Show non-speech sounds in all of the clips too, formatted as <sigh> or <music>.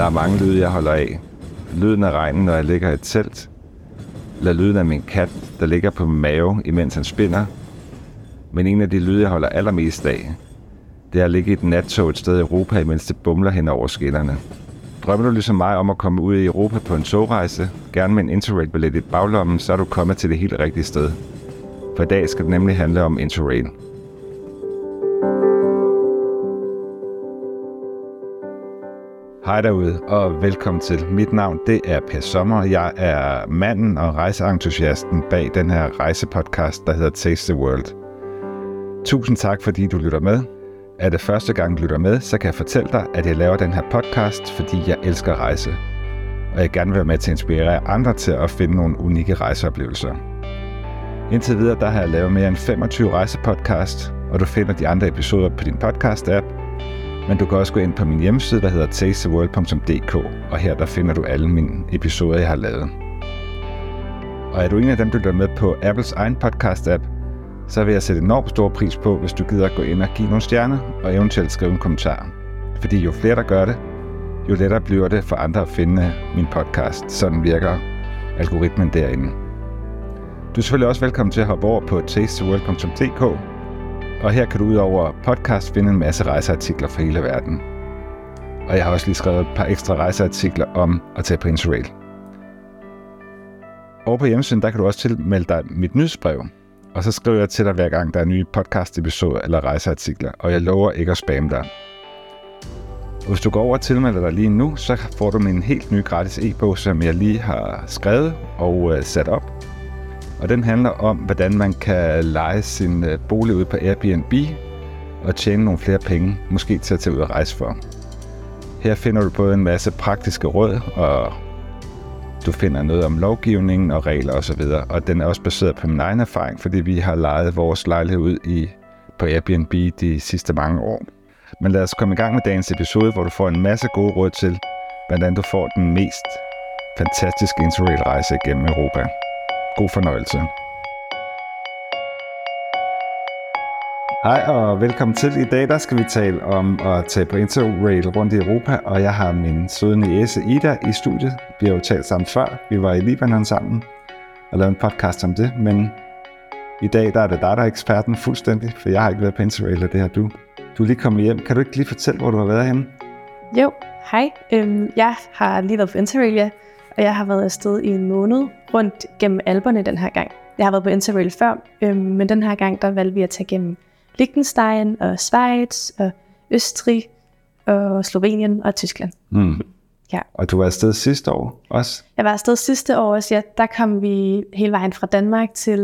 Der er mange lyde, jeg holder af. Lyden af regnen, når jeg ligger i et telt. Eller lyden af min kat, der ligger på min mave, imens han spinder. Men en af de lyde, jeg holder allermest af, det er at ligge i et nattog et sted i Europa, imens det bumler hen over skinnerne. Drømmer du ligesom mig om at komme ud i Europa på en togrejse, gerne med en Interrail-billet i baglommen, så er du kommet til det helt rigtige sted. For i dag skal det nemlig handle om Interrail. Hej derude, og velkommen til. Mit navn det er Per Sommer. Jeg er manden og rejseentusiasten bag den her rejsepodcast, der hedder Taste the World. Tusind tak, fordi du lytter med. Er det første gang, du lytter med, så kan jeg fortælle dig, at jeg laver den her podcast, fordi jeg elsker at rejse. Og jeg gerne vil være med til at inspirere andre til at finde nogle unikke rejseoplevelser. Indtil videre der har jeg lavet mere end 25 rejsepodcast, og du finder de andre episoder på din podcast-app. Men du kan også gå ind på min hjemmeside, der hedder tastetheworld.dk, og her der finder du alle mine episoder, jeg har lavet. Og er du en af dem, der lytter med på Apples egen podcast-app, så vil jeg sætte enormt stor pris på, hvis du gider at gå ind og give nogle stjerner, og eventuelt skrive en kommentar. Fordi jo flere, der gør det, jo lettere bliver det for andre at finde min podcast. Sådan virker algoritmen derinde. Du er selvfølgelig også velkommen til at hoppe over på tastetheworld.dk og her kan du udover podcast finde en masse rejseartikler fra hele verden. Og jeg har også lige skrevet et par ekstra rejseartikler om at tage på Interrail. Over på hjemmesiden, der kan du også tilmelde dig mit nyhedsbrev, og så skriver jeg til dig hver gang, der er nye podcast-episoder eller rejseartikler, og jeg lover ikke at spamme dig. Og hvis du går over og tilmelder dig lige nu, så får du min helt nye gratis e-bog, som jeg lige har skrevet og øh, sat op. Og den handler om, hvordan man kan lege sin øh, bolig ud på Airbnb og tjene nogle flere penge, måske til at tage ud og rejse for. Her finder du både en masse praktiske råd og du finder noget om lovgivningen og regler osv. Og, og den er også baseret på min egen erfaring, fordi vi har lejet vores lejlighed ud i, på Airbnb de sidste mange år. Men lad os komme i gang med dagens episode, hvor du får en masse gode råd til, hvordan du får den mest fantastiske interrail-rejse gennem Europa. God fornøjelse. Hej og velkommen til. I dag der skal vi tale om at tage på Interrail rundt i Europa, og jeg har min søde niece Ida i studiet. Vi har jo talt sammen før. Vi var i Libanon sammen og lavede en podcast om det, men i dag der er det dig, der er eksperten fuldstændig, for jeg har ikke været på Interrail, og det har du. Du er lige kommet hjem. Kan du ikke lige fortælle, hvor du har været henne? Jo, hej. Øhm, jeg har lige været på Interrail, ja, og jeg har været afsted i en måned rundt gennem Alperne den her gang. Jeg har været på Interrail før, øhm, men den her gang der valgte vi at tage gennem Liechtenstein og Schweiz og Østrig og Slovenien og Tyskland. Mm. Ja. Og du var afsted sidste år også? Jeg var afsted sidste år også, ja. Der kom vi hele vejen fra Danmark til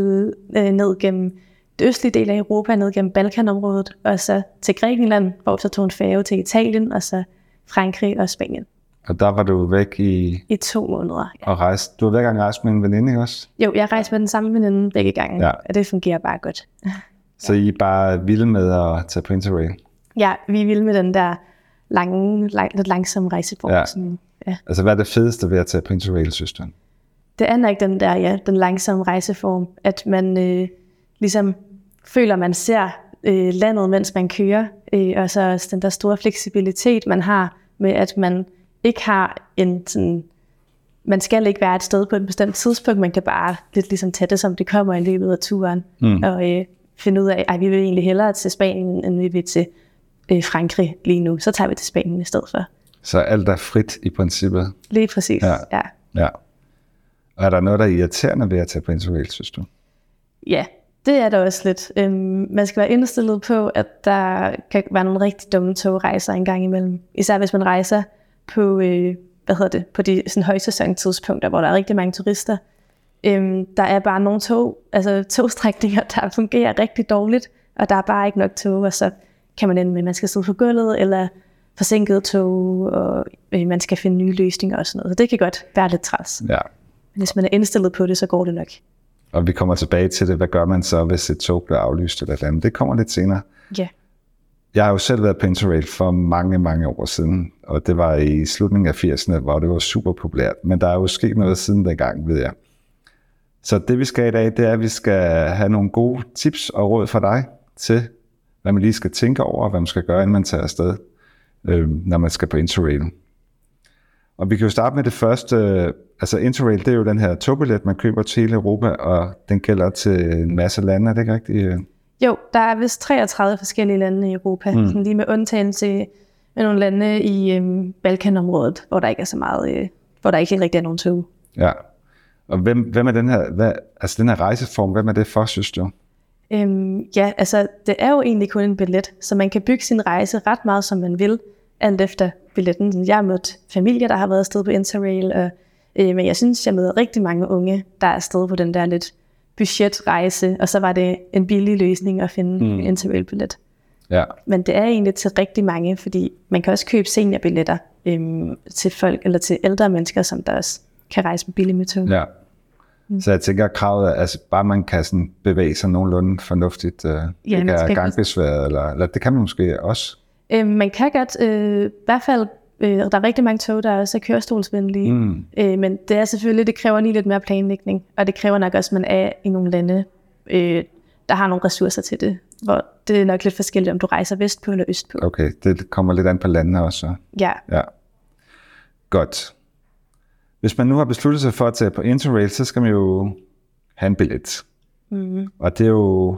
øh, ned gennem det østlige del af Europa, ned gennem Balkanområdet, og så til Grækenland, hvor vi så tog en færge til Italien, og så Frankrig og Spanien. Og der var du væk i... I to måneder, ja. Og rejste. Du var hver gang rejst med en veninde, også? Jo, jeg rejste med den samme veninde begge gange, ja. og det fungerer bare godt. <laughs> Så I er bare vilde med at tage på Interrail? Ja, vi er vilde med den der lange, lang, lidt langsomme rejseform. Ja. Sådan, ja. Altså, hvad er det fedeste ved at tage på Interrail, synes du? Det er nok den der, ja, den langsomme rejseform, at man øh, ligesom føler, man ser øh, landet, mens man kører, øh, og så også den der store fleksibilitet, man har med, at man ikke har en sådan, man skal ikke være et sted på et bestemt tidspunkt, man kan bare lidt ligesom tage det, som det kommer i løbet af turen, Mm. og øh, finde ud af, at vi vil egentlig hellere til Spanien, end vi vil til øh, Frankrig lige nu. Så tager vi til Spanien i stedet for. Så alt er frit i princippet? Lige præcis, Ja. ja. Ja. Og er der noget, der er irriterende ved at tage på Interrail, synes du? Ja, det er der også lidt. Øhm, man skal være indstillet på, at der kan være nogle rigtig dumme togrejser en gang imellem. Især hvis man rejser på, øh, hvad hedder det, på de sådan, højsæsontidspunkter, hvor der er rigtig mange turister. Øhm, der er bare nogle tog, altså togstrækninger, <laughs> der fungerer rigtig dårligt, og der er bare ikke nok tog, og så kan man ende med, at man skal sidde på gulvet, eller forsinket tog, og øh, man skal finde nye løsninger og sådan noget. Så det kan godt være lidt træls. Ja. Men hvis man er indstillet på det, så går det nok. Og vi kommer tilbage til det. Hvad gør man så, hvis et tog bliver aflyst eller andet? Det kommer lidt senere. Ja. Jeg har jo selv været på Interrail for mange, mange år siden, og det var i slutningen af 80'erne, hvor det var super populært. Men der er jo sket noget siden dengang, ved jeg. Så det vi skal i dag, det er, at vi skal have nogle gode tips og råd fra dig til, hvad man lige skal tænke over, hvad man skal gøre, inden man tager afsted, øh, når man skal på Interrail. Og vi kan jo starte med det første. Altså Interrail, det er jo den her togbillet, man køber til hele Europa, og den gælder til en masse lande, er det ikke rigtigt? Jo, der er vist 33 forskellige lande i Europa, mm. sådan lige med undtagelse med nogle lande i øhm, Balkanområdet, hvor der ikke er så meget, øh, hvor der ikke rigtig er nogen tog. Ja, og hvem, hvem er den her, hvad, altså den her rejseform, hvem er det for, synes du? Øhm, ja, altså det er jo egentlig kun en billet, så man kan bygge sin rejse ret meget, som man vil, alt efter billetten. Jeg har mødt familier, der har været afsted på Interrail, og, øh, men jeg synes, jeg møder rigtig mange unge, der er afsted på den der lidt budgetrejse, og så var det en billig løsning at finde mm. en Interrail-billet. Ja. Men det er egentlig til rigtig mange, fordi man kan også købe seniorbilletter øhm, til folk, eller til ældre mennesker, som der også kan rejse med billig med tog. Ja. Mm. Så jeg tænker, at kravet er, altså bare man kan sådan bevæge sig nogenlunde fornuftigt, øh, ja, ikke er gangbesværet, eller, eller det kan man måske også. Øh, man kan godt, øh, i hvert fald, øh, der er rigtig mange tog, der også er kørestolsvenlige, mm. øh, men det er selvfølgelig, det kræver lige lidt mere planlægning, og det kræver nok også, at man er i nogle lande, øh, der har nogle ressourcer til det, hvor det er nok lidt forskelligt, om du rejser vestpå eller østpå. Okay, det kommer lidt an på landene også. Ja. ja. Godt. Hvis man nu har besluttet sig for at tage på Interrail, så skal man jo have en billet. Mm. Og det er, jo,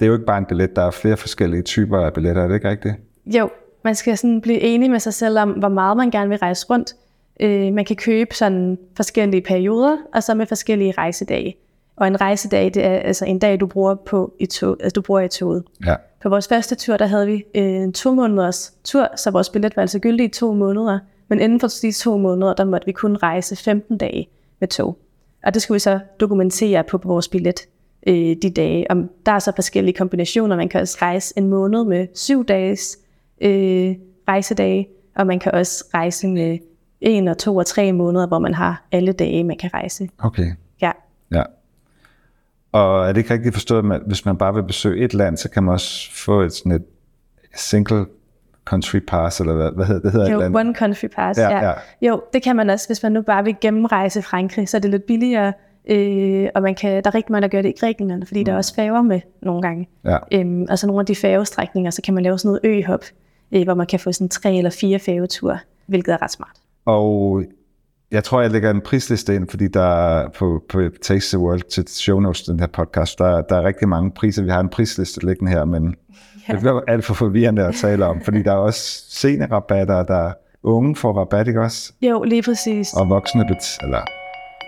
det er jo ikke bare en billet, der er flere forskellige typer af billetter, er det ikke rigtigt? Jo, man skal sådan blive enig med sig selv om, hvor meget man gerne vil rejse rundt. Øh, man kan købe sådan forskellige perioder, og så med forskellige rejsedage. Og en rejsedag, det er altså en dag, du bruger, på i tog, altså du bruger i toget. Ja. På vores første tur, der havde vi øh, en to måneders tur, så vores billet var altså gyldig i to måneder. Men inden for de to måneder, der måtte vi kun rejse 15 dage med tog. Og det skulle vi så dokumentere på, på vores billet øh, de dage. Og der er så forskellige kombinationer. Man kan også rejse en måned med syv dages øh, rejsedage, og man kan også rejse med en og to og tre måneder, hvor man har alle dage, man kan rejse. Okay. Ja. Ja. Og er det ikke rigtigt forstået, at hvis man bare vil besøge et land, så kan man også få et sådan et single country pass, eller hvad, hvad hedder det? Hedder jo, et land? one country pass, ja, ja. ja. Jo, det kan man også, hvis man nu bare vil gennemrejse Frankrig, så er det lidt billigere, øh, og man kan, der er rigtig mange, der gør det i Grækenland, fordi mm. der er også færger med nogle gange. Ja. Øhm, altså nogle af de færgestrækninger, så kan man lave sådan noget øhop, øh, hvor man kan få sådan tre eller fire færgeture, hvilket er ret smart. Og jeg tror, jeg lægger en prisliste ind, fordi der på, på Taste the World til show notes, den her podcast, der, der er rigtig mange priser. Vi har en prisliste liggende her, men ja. det bliver alt for forvirrende at tale om, fordi der er også seniorrabatter, der er unge får rabat, ikke også? Jo, lige præcis. Og voksne, bet- eller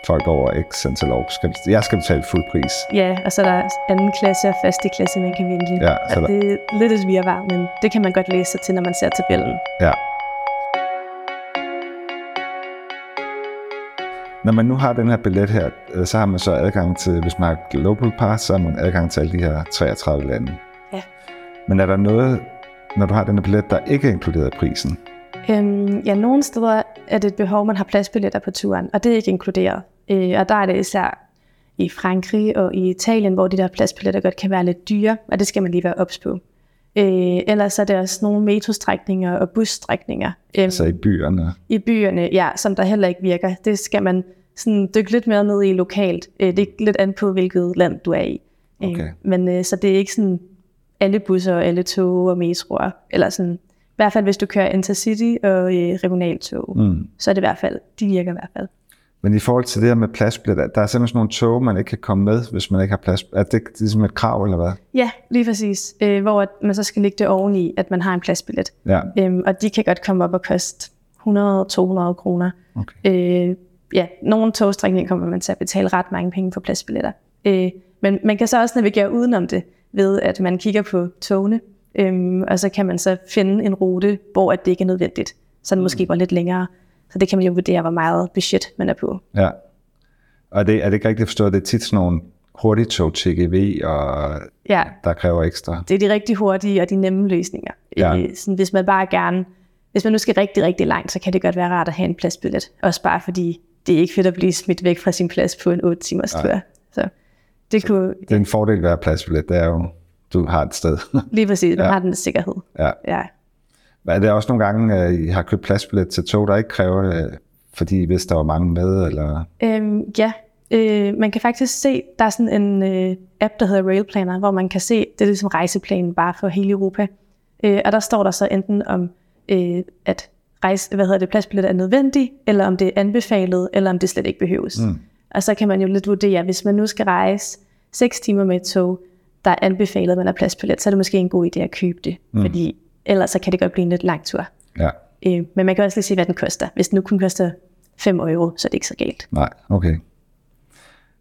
folk over x antal år, skal, jeg skal betale fuld pris. Ja, og så er der anden klasse og første klasse, man kan vælge. Ja, så og det er lidt et virvar, men det kan man godt læse sig til, når man ser tabellen. Ja, Når man nu har den her billet her, øh, så har man så adgang til, hvis man har Global Pass, så har man adgang til alle de her 33 lande. Ja. Men er der noget, når du har den her billet, der ikke er inkluderet i prisen? Øhm, ja, nogle steder er det et behov, man har pladsbilletter på turen, og det er ikke inkluderet. Øh, og der er det især i Frankrig og i Italien, hvor de der pladsbilletter godt kan være lidt dyre, og det skal man lige være ops på. Øh, ellers er det også nogle metrostrækninger og busstrækninger. Øh, altså i byerne? I byerne, ja, som der heller ikke virker. Det skal man sådan dykke lidt mere ned i lokalt. Øh, det er lidt an på, hvilket land du er i. Øh, okay. men øh, så det er ikke sådan alle busser og alle tog og metroer. Eller sådan, i hvert fald hvis du kører intercity og øh, regionaltog, mm. så er det i hvert fald, de virker i hvert fald. Men i forhold til det her med pladsbilletter, der er simpelthen sådan nogle tog, man ikke kan komme med, hvis man ikke har plads. Er det, ligesom et krav, eller hvad? Ja, lige præcis. Øh, hvor man så skal lægge det oveni, at man har en pladsbillet. Ja. Øhm, og de kan godt komme op og koste 100-200 kroner. Okay. Øh, ja, nogle togstrækninger kommer man til at betale ret mange penge for pladsbilletter. Øh, men man kan så også navigere udenom det, ved at man kigger på togene, øhm, og så kan man så finde en rute, hvor det ikke er nødvendigt. Så den mm. måske var lidt længere. Så det kan man jo vurdere, hvor meget budget man er på. Ja. Og det, er det ikke rigtigt forstået, det er tit sådan nogle hurtige tog TGV, og ja. der kræver ekstra? Det er de rigtig hurtige og de nemme løsninger. Ja. Øh, sådan, hvis man bare gerne, hvis man nu skal rigtig, rigtig langt, så kan det godt være rart at have en pladsbillet. Også bare fordi, det er ikke fedt at blive smidt væk fra sin plads på en 8 timers tur. Så det, kunne, det er en fordel at have pladsbillet, det er jo, du har et sted. <laughs> Lige præcis, man ja. har den sikkerhed. Ja. ja. Er det også nogle gange, at I har købt pladsbillet til tog, der ikke kræver det, fordi I vidste, der var mange med? Eller? Øhm, ja, øh, man kan faktisk se, der er sådan en øh, app, der hedder Railplanner, hvor man kan se, det er ligesom rejseplanen bare for hele Europa. Øh, og der står der så enten om, øh, at rejse, hvad hedder det, pladsbillet er nødvendig, eller om det er anbefalet, eller om det slet ikke behøves. Mm. Og så kan man jo lidt vurdere, hvis man nu skal rejse 6 timer med et tog, der er anbefalet, at man har pladsbillet, så er det måske en god idé at købe det, mm. fordi ellers så kan det godt blive en lidt lang tur. Ja. Øh, men man kan også lige se, hvad den koster. Hvis den nu kun koster 5 euro, så er det ikke så galt. Nej, okay.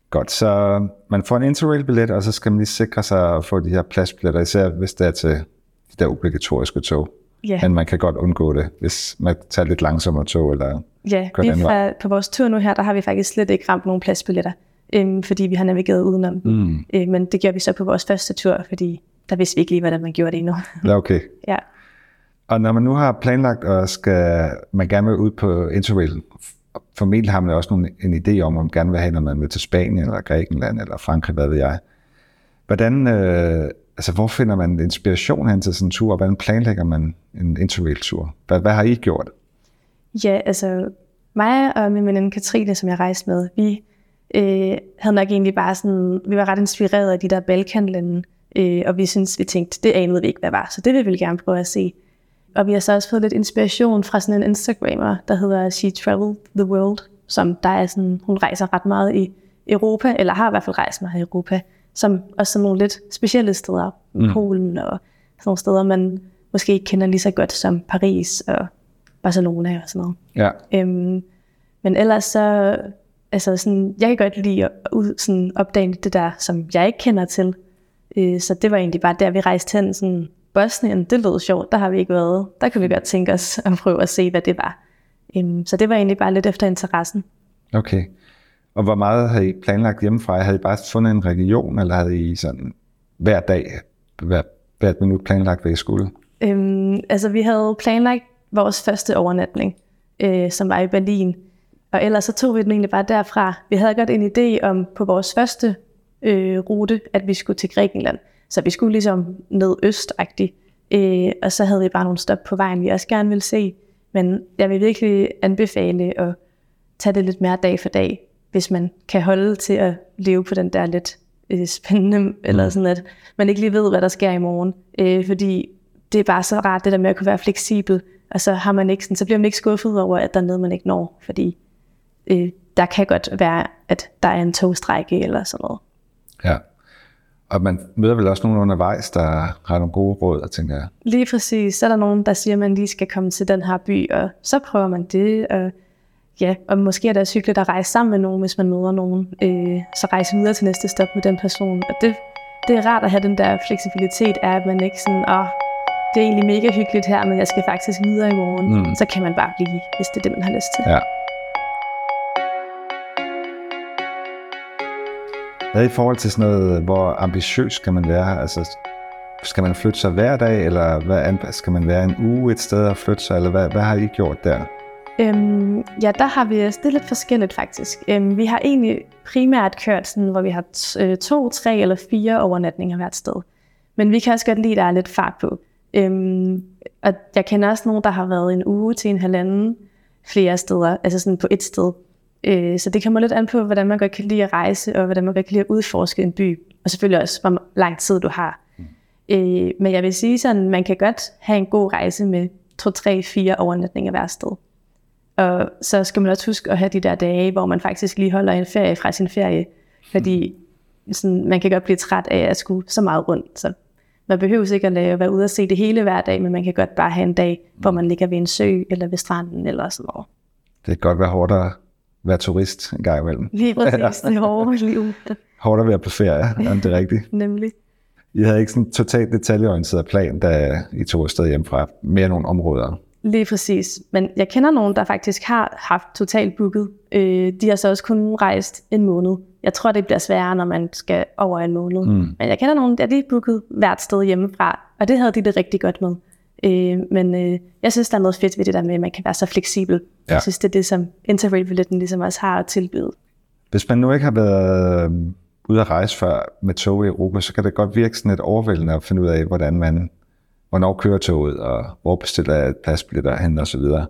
Godt, så man får en Interrail-billet, og så skal man lige sikre sig at få de her pladsbilletter, især hvis det er til de der obligatoriske tog. Ja. Men man kan godt undgå det, hvis man tager lidt langsommere tog, eller Ja, vi fra, på vores tur nu her, der har vi faktisk slet ikke ramt nogen pladsbilletter, øhm, fordi vi har navigeret udenom. Mm. Øh, men det gjorde vi så på vores første tur, fordi der vidste vi ikke lige, hvordan man gjorde det endnu. Ja, okay. <laughs> ja. Og når man nu har planlagt, og skal man gerne vil ud på Interrail, formentlig har man også nogle, en idé om, om man gerne vil have, når man vil til Spanien, eller Grækenland, eller Frankrig, hvad ved jeg. Hvordan, øh, altså hvor finder man inspiration hen til sådan en tur, og hvordan planlægger man en Interrail-tur? Hvad, hvad har I gjort? Ja, altså mig og min veninde Katrine, som jeg rejste med, vi øh, havde nok egentlig bare sådan, vi var ret inspireret af de der Balkanlande, øh, og vi synes, vi tænkte, det anede vi ikke, hvad var, så det vil vi gerne prøve at se. Og vi har så også fået lidt inspiration fra sådan en Instagrammer, der hedder She Traveled the World, som der er sådan, hun rejser ret meget i Europa, eller har i hvert fald rejst meget i Europa, som også sådan nogle lidt specielle steder, mm. Polen og sådan nogle steder, man måske ikke kender lige så godt som Paris og Barcelona og sådan noget. Ja, Øhm, men ellers så, altså sådan, jeg kan godt lide at ud, sådan, opdage det der, som jeg ikke kender til. Øh, så det var egentlig bare der, vi rejste hen. Sådan, Bosnien, det lød sjovt, der har vi ikke været. Der kunne vi godt tænke os at prøve at se, hvad det var. Øhm, så det var egentlig bare lidt efter interessen. okay. Og hvor meget havde I planlagt hjemmefra? Havde I bare fundet en region, eller havde I sådan hver dag, hver, hvert minut planlagt, hvad I skulle? Øhm, altså, vi havde planlagt vores første overnatning, øh, som var i Berlin. Og ellers så tog vi den egentlig bare derfra. Vi havde godt en idé om på vores første øh, rute, at vi skulle til Grækenland. Så vi skulle ligesom ned østagtigt. Øh, og så havde vi bare nogle stop på vejen, vi også gerne ville se. Men jeg vil virkelig anbefale at tage det lidt mere dag for dag, hvis man kan holde til at leve på den der lidt øh, spændende, eller sådan at man ikke lige ved, hvad der sker i morgen. Øh, fordi det er bare så rart, det der med at kunne være fleksibel, og så, har man ikke sådan, så bliver man ikke skuffet over, at der er noget, man ikke når, fordi øh, der kan godt være, at der er en togstrække eller sådan noget. Ja. Og man møder vel også nogen undervejs, der har nogle gode råd, og tænker jeg. Lige præcis, så er der nogen, der siger, at man lige skal komme til den her by, og så prøver man det, og ja, og måske er det også hyggeligt at rejse sammen med nogen, hvis man møder nogen, øh, så rejse videre til næste stop med den person, og det, det er rart at have den der fleksibilitet af, at man ikke sådan, åh, det er egentlig mega hyggeligt her, men jeg skal faktisk videre i morgen, Mm. så kan man bare blive, hvis det er det, man har lyst til. Ja. Hvad i forhold til sådan noget, hvor ambitiøs skal man være? Altså, skal man flytte sig hver dag, eller hvad, skal man være en uge et sted og flytte sig, eller hvad, hvad har I gjort der? Øhm, ja, der har vi er lidt forskelligt faktisk. Øhm, vi har egentlig primært kørt sådan, hvor vi har øh, to, tre eller fire overnatninger hvert sted. Men vi kan også godt lide, at der er lidt fart på. Øhm, og jeg kender også nogen, der har været en uge til en halvanden flere steder, altså sådan på et sted. Øh, så det kommer lidt an på, hvordan man godt kan lide at rejse, og hvordan man godt kan lide at udforske en by. Og selvfølgelig også, hvor lang tid du har. Øh, men jeg vil sige sådan, man kan godt have en god rejse med to, tre, fire overnatninger hver sted. Og så skal man også huske at have de der dage, hvor man faktisk lige holder en ferie fra sin ferie. Fordi sådan, man kan godt blive træt af at skulle så meget rundt. Så man behøver ikke at lave, være ude og se det hele hver dag, men man kan godt bare have en dag, hvor man ligger ved en sø eller ved stranden eller sådan noget. Det kan godt være hårdt at være turist en gang imellem. Lige <laughs> præcis, det hårde liv. Hårdt at være på ferie, <laughs> er det rigtigt? Nemlig. I havde ikke sådan en totalt detaljeorienteret plan, da I tog afsted hjemmefra. Mere nogle områder. Lige præcis. Men jeg kender nogen, der faktisk har haft totalt booket. Øh, de har så også kun rejst en måned. Jeg tror, det bliver sværere, når man skal over en måned. Mm. Men jeg kender nogen, der lige booket hvert sted hjemmefra, og det havde de det rigtig godt med. Øh, men øh, jeg synes, der er noget fedt ved det der med, at man kan være så fleksibel. Ja. Jeg synes, det er det, som Interrail-billetten ligesom også har at tilbyde. Hvis man nu ikke har været øh, ude at rejse før med tog i Europa, så kan det godt virke sådan lidt overvældende at finde ud af, hvordan man, hvornår kører toget, og hvor bestiller jeg pladsbilletter og så videre.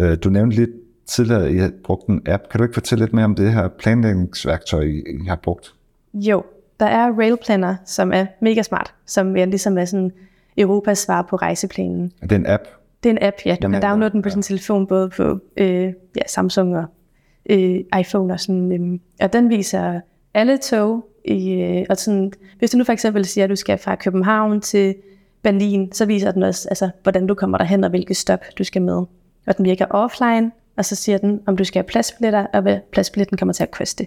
Øh, Du nævnte lidt tidligere, at I har brugt en app. Kan du ikke fortælle lidt mere om det her planlægningsværktøj, I har brugt? Jo, der er Rail Planner, som er mega smart, som er ligesom er sådan Europas svar på rejseplanen. Er det en app? Det er en app, ja. Du kan downloade den på Ja. din telefon, både på øh, ja, Samsung og øh, iPhone og sådan. Øh, og den viser alle tog. I, øh, og sådan, hvis du nu for eksempel siger, at du skal fra København til Berlin, så viser den også, altså, hvordan du kommer derhen og hvilket stop du skal med. Og den virker offline, og så siger den, om du skal have pladsbilletter, og hvad pladsbilletten kommer til at koste.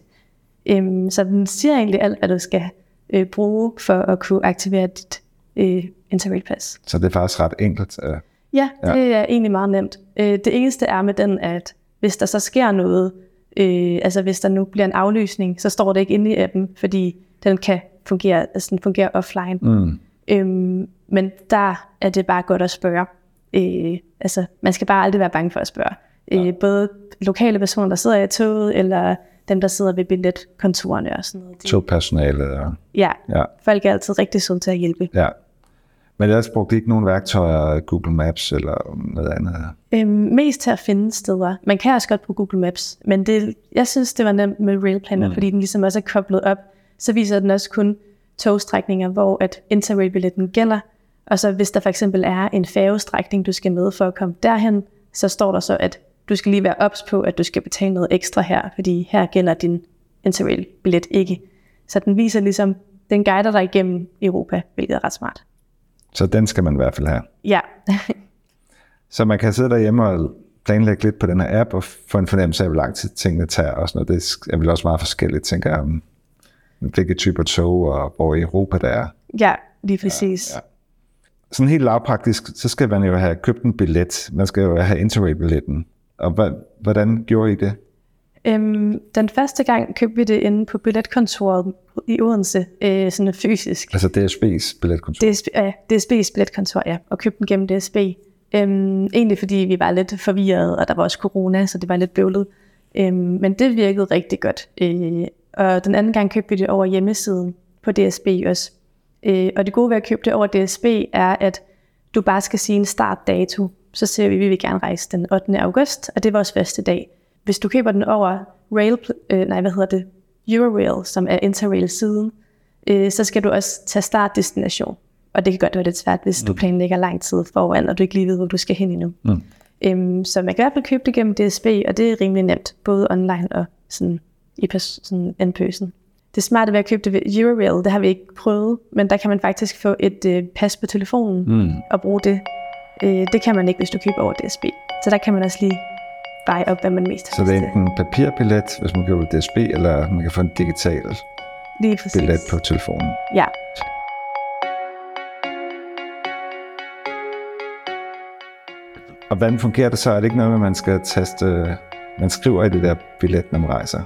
Øhm, så den siger egentlig alt, hvad du skal øh, bruge for at kunne aktivere dit øh, Interrail-pas. Så det er faktisk ret enkelt. Øh, Ja, Ja. det er egentlig meget nemt. Øh, det eneste er med den, at hvis der så sker noget, øh, altså hvis der nu bliver en aflysning, så står det ikke inde i appen, fordi den kan fungere, altså den fungerer offline. Mm. Øhm, men der er det bare godt at spørge. Øh, altså, man skal bare aldrig være bange for at spørge. Øh, både lokale personer, der sidder i toget, eller dem, der sidder ved billetkontorerne og sådan noget. De, Togpersonalet og... ja, Ja, folk er altid rigtig søde til at hjælpe. ja. Men ellers brugte I ikke nogen værktøjer, Google Maps eller noget andet? Øhm, mest til at finde steder. Man kan også godt bruge Google Maps, men det, jeg synes, det var nemt med Rail Planner, mm. fordi den ligesom også er koblet op. Så viser den også kun togstrækninger, hvor at Interrail-billetten gælder. Og så hvis der for eksempel er en færgestrækning, du skal med for at komme derhen, så står der så, at du skal lige være ops på, at du skal betale noget ekstra her, fordi her gælder din Interrail-billet ikke. Så den viser ligesom, den guider dig igennem Europa, hvilket er ret smart. Så den skal man i hvert fald have. Ja, <laughs> Så man kan sidde derhjemme og planlægge lidt på den her app og få en fornemmelse af, hvor lang tid tingene tager og sådan noget. Det er vel også meget forskelligt, tænker jeg, om hvilke typer tog og hvor i Europa der er. ja lige præcis. ja. Sådan helt lavpraktisk, så skal man jo have købt en billet. Man skal jo have Interrail-billetten. Og hvordan gjorde I det? Øhm, den første gang købte vi det inde på billetkontoret i Odense, øh, sådan fysisk. Altså DSB's billetkontor. DSB, ja, DSB's billetkontor, ja, og købte den gennem DSB. Øhm, egentlig fordi vi var lidt forvirrede, og der var også corona, så det var lidt bøvlet. Øhm, men det virkede rigtig godt. Øh, og den anden gang købte vi det over hjemmesiden på DSB også. Øh, og det gode ved at købe det over DSB er, at du bare skal sige en startdato. Så siger vi, at vi vil gerne rejse den 8. august, og det er vores første dag. Hvis du køber den over Rail, øh, nej, hvad hedder det? Eurorail, som er Interrail-siden, øh, så skal du også tage startdestination. Og det kan godt være lidt svært, hvis du planlægger lang tid foran, og du ikke lige ved, hvor du skal hen endnu. Mm. Øhm, så man kan i hvert fald købe det gennem DSB, og det er rimelig nemt, både online og sådan i pers- sådan en person. Det smarte ved at købe det ved Eurorail, det har vi ikke prøvet, men der kan man faktisk få et øh, pas på telefonen Mm. og bruge det. Øh, det kan man ikke, hvis du køber over DSB. Så der kan man også lige veje op, hvad man mest Så har det er enten en papirbillet, hvis man køber DSB, eller man kan få en digital Lige præcis. billet på telefonen. Ja. Og hvordan fungerer det så? Er det ikke noget med, at man skal taste... Man skriver i det der billet, når man rejser?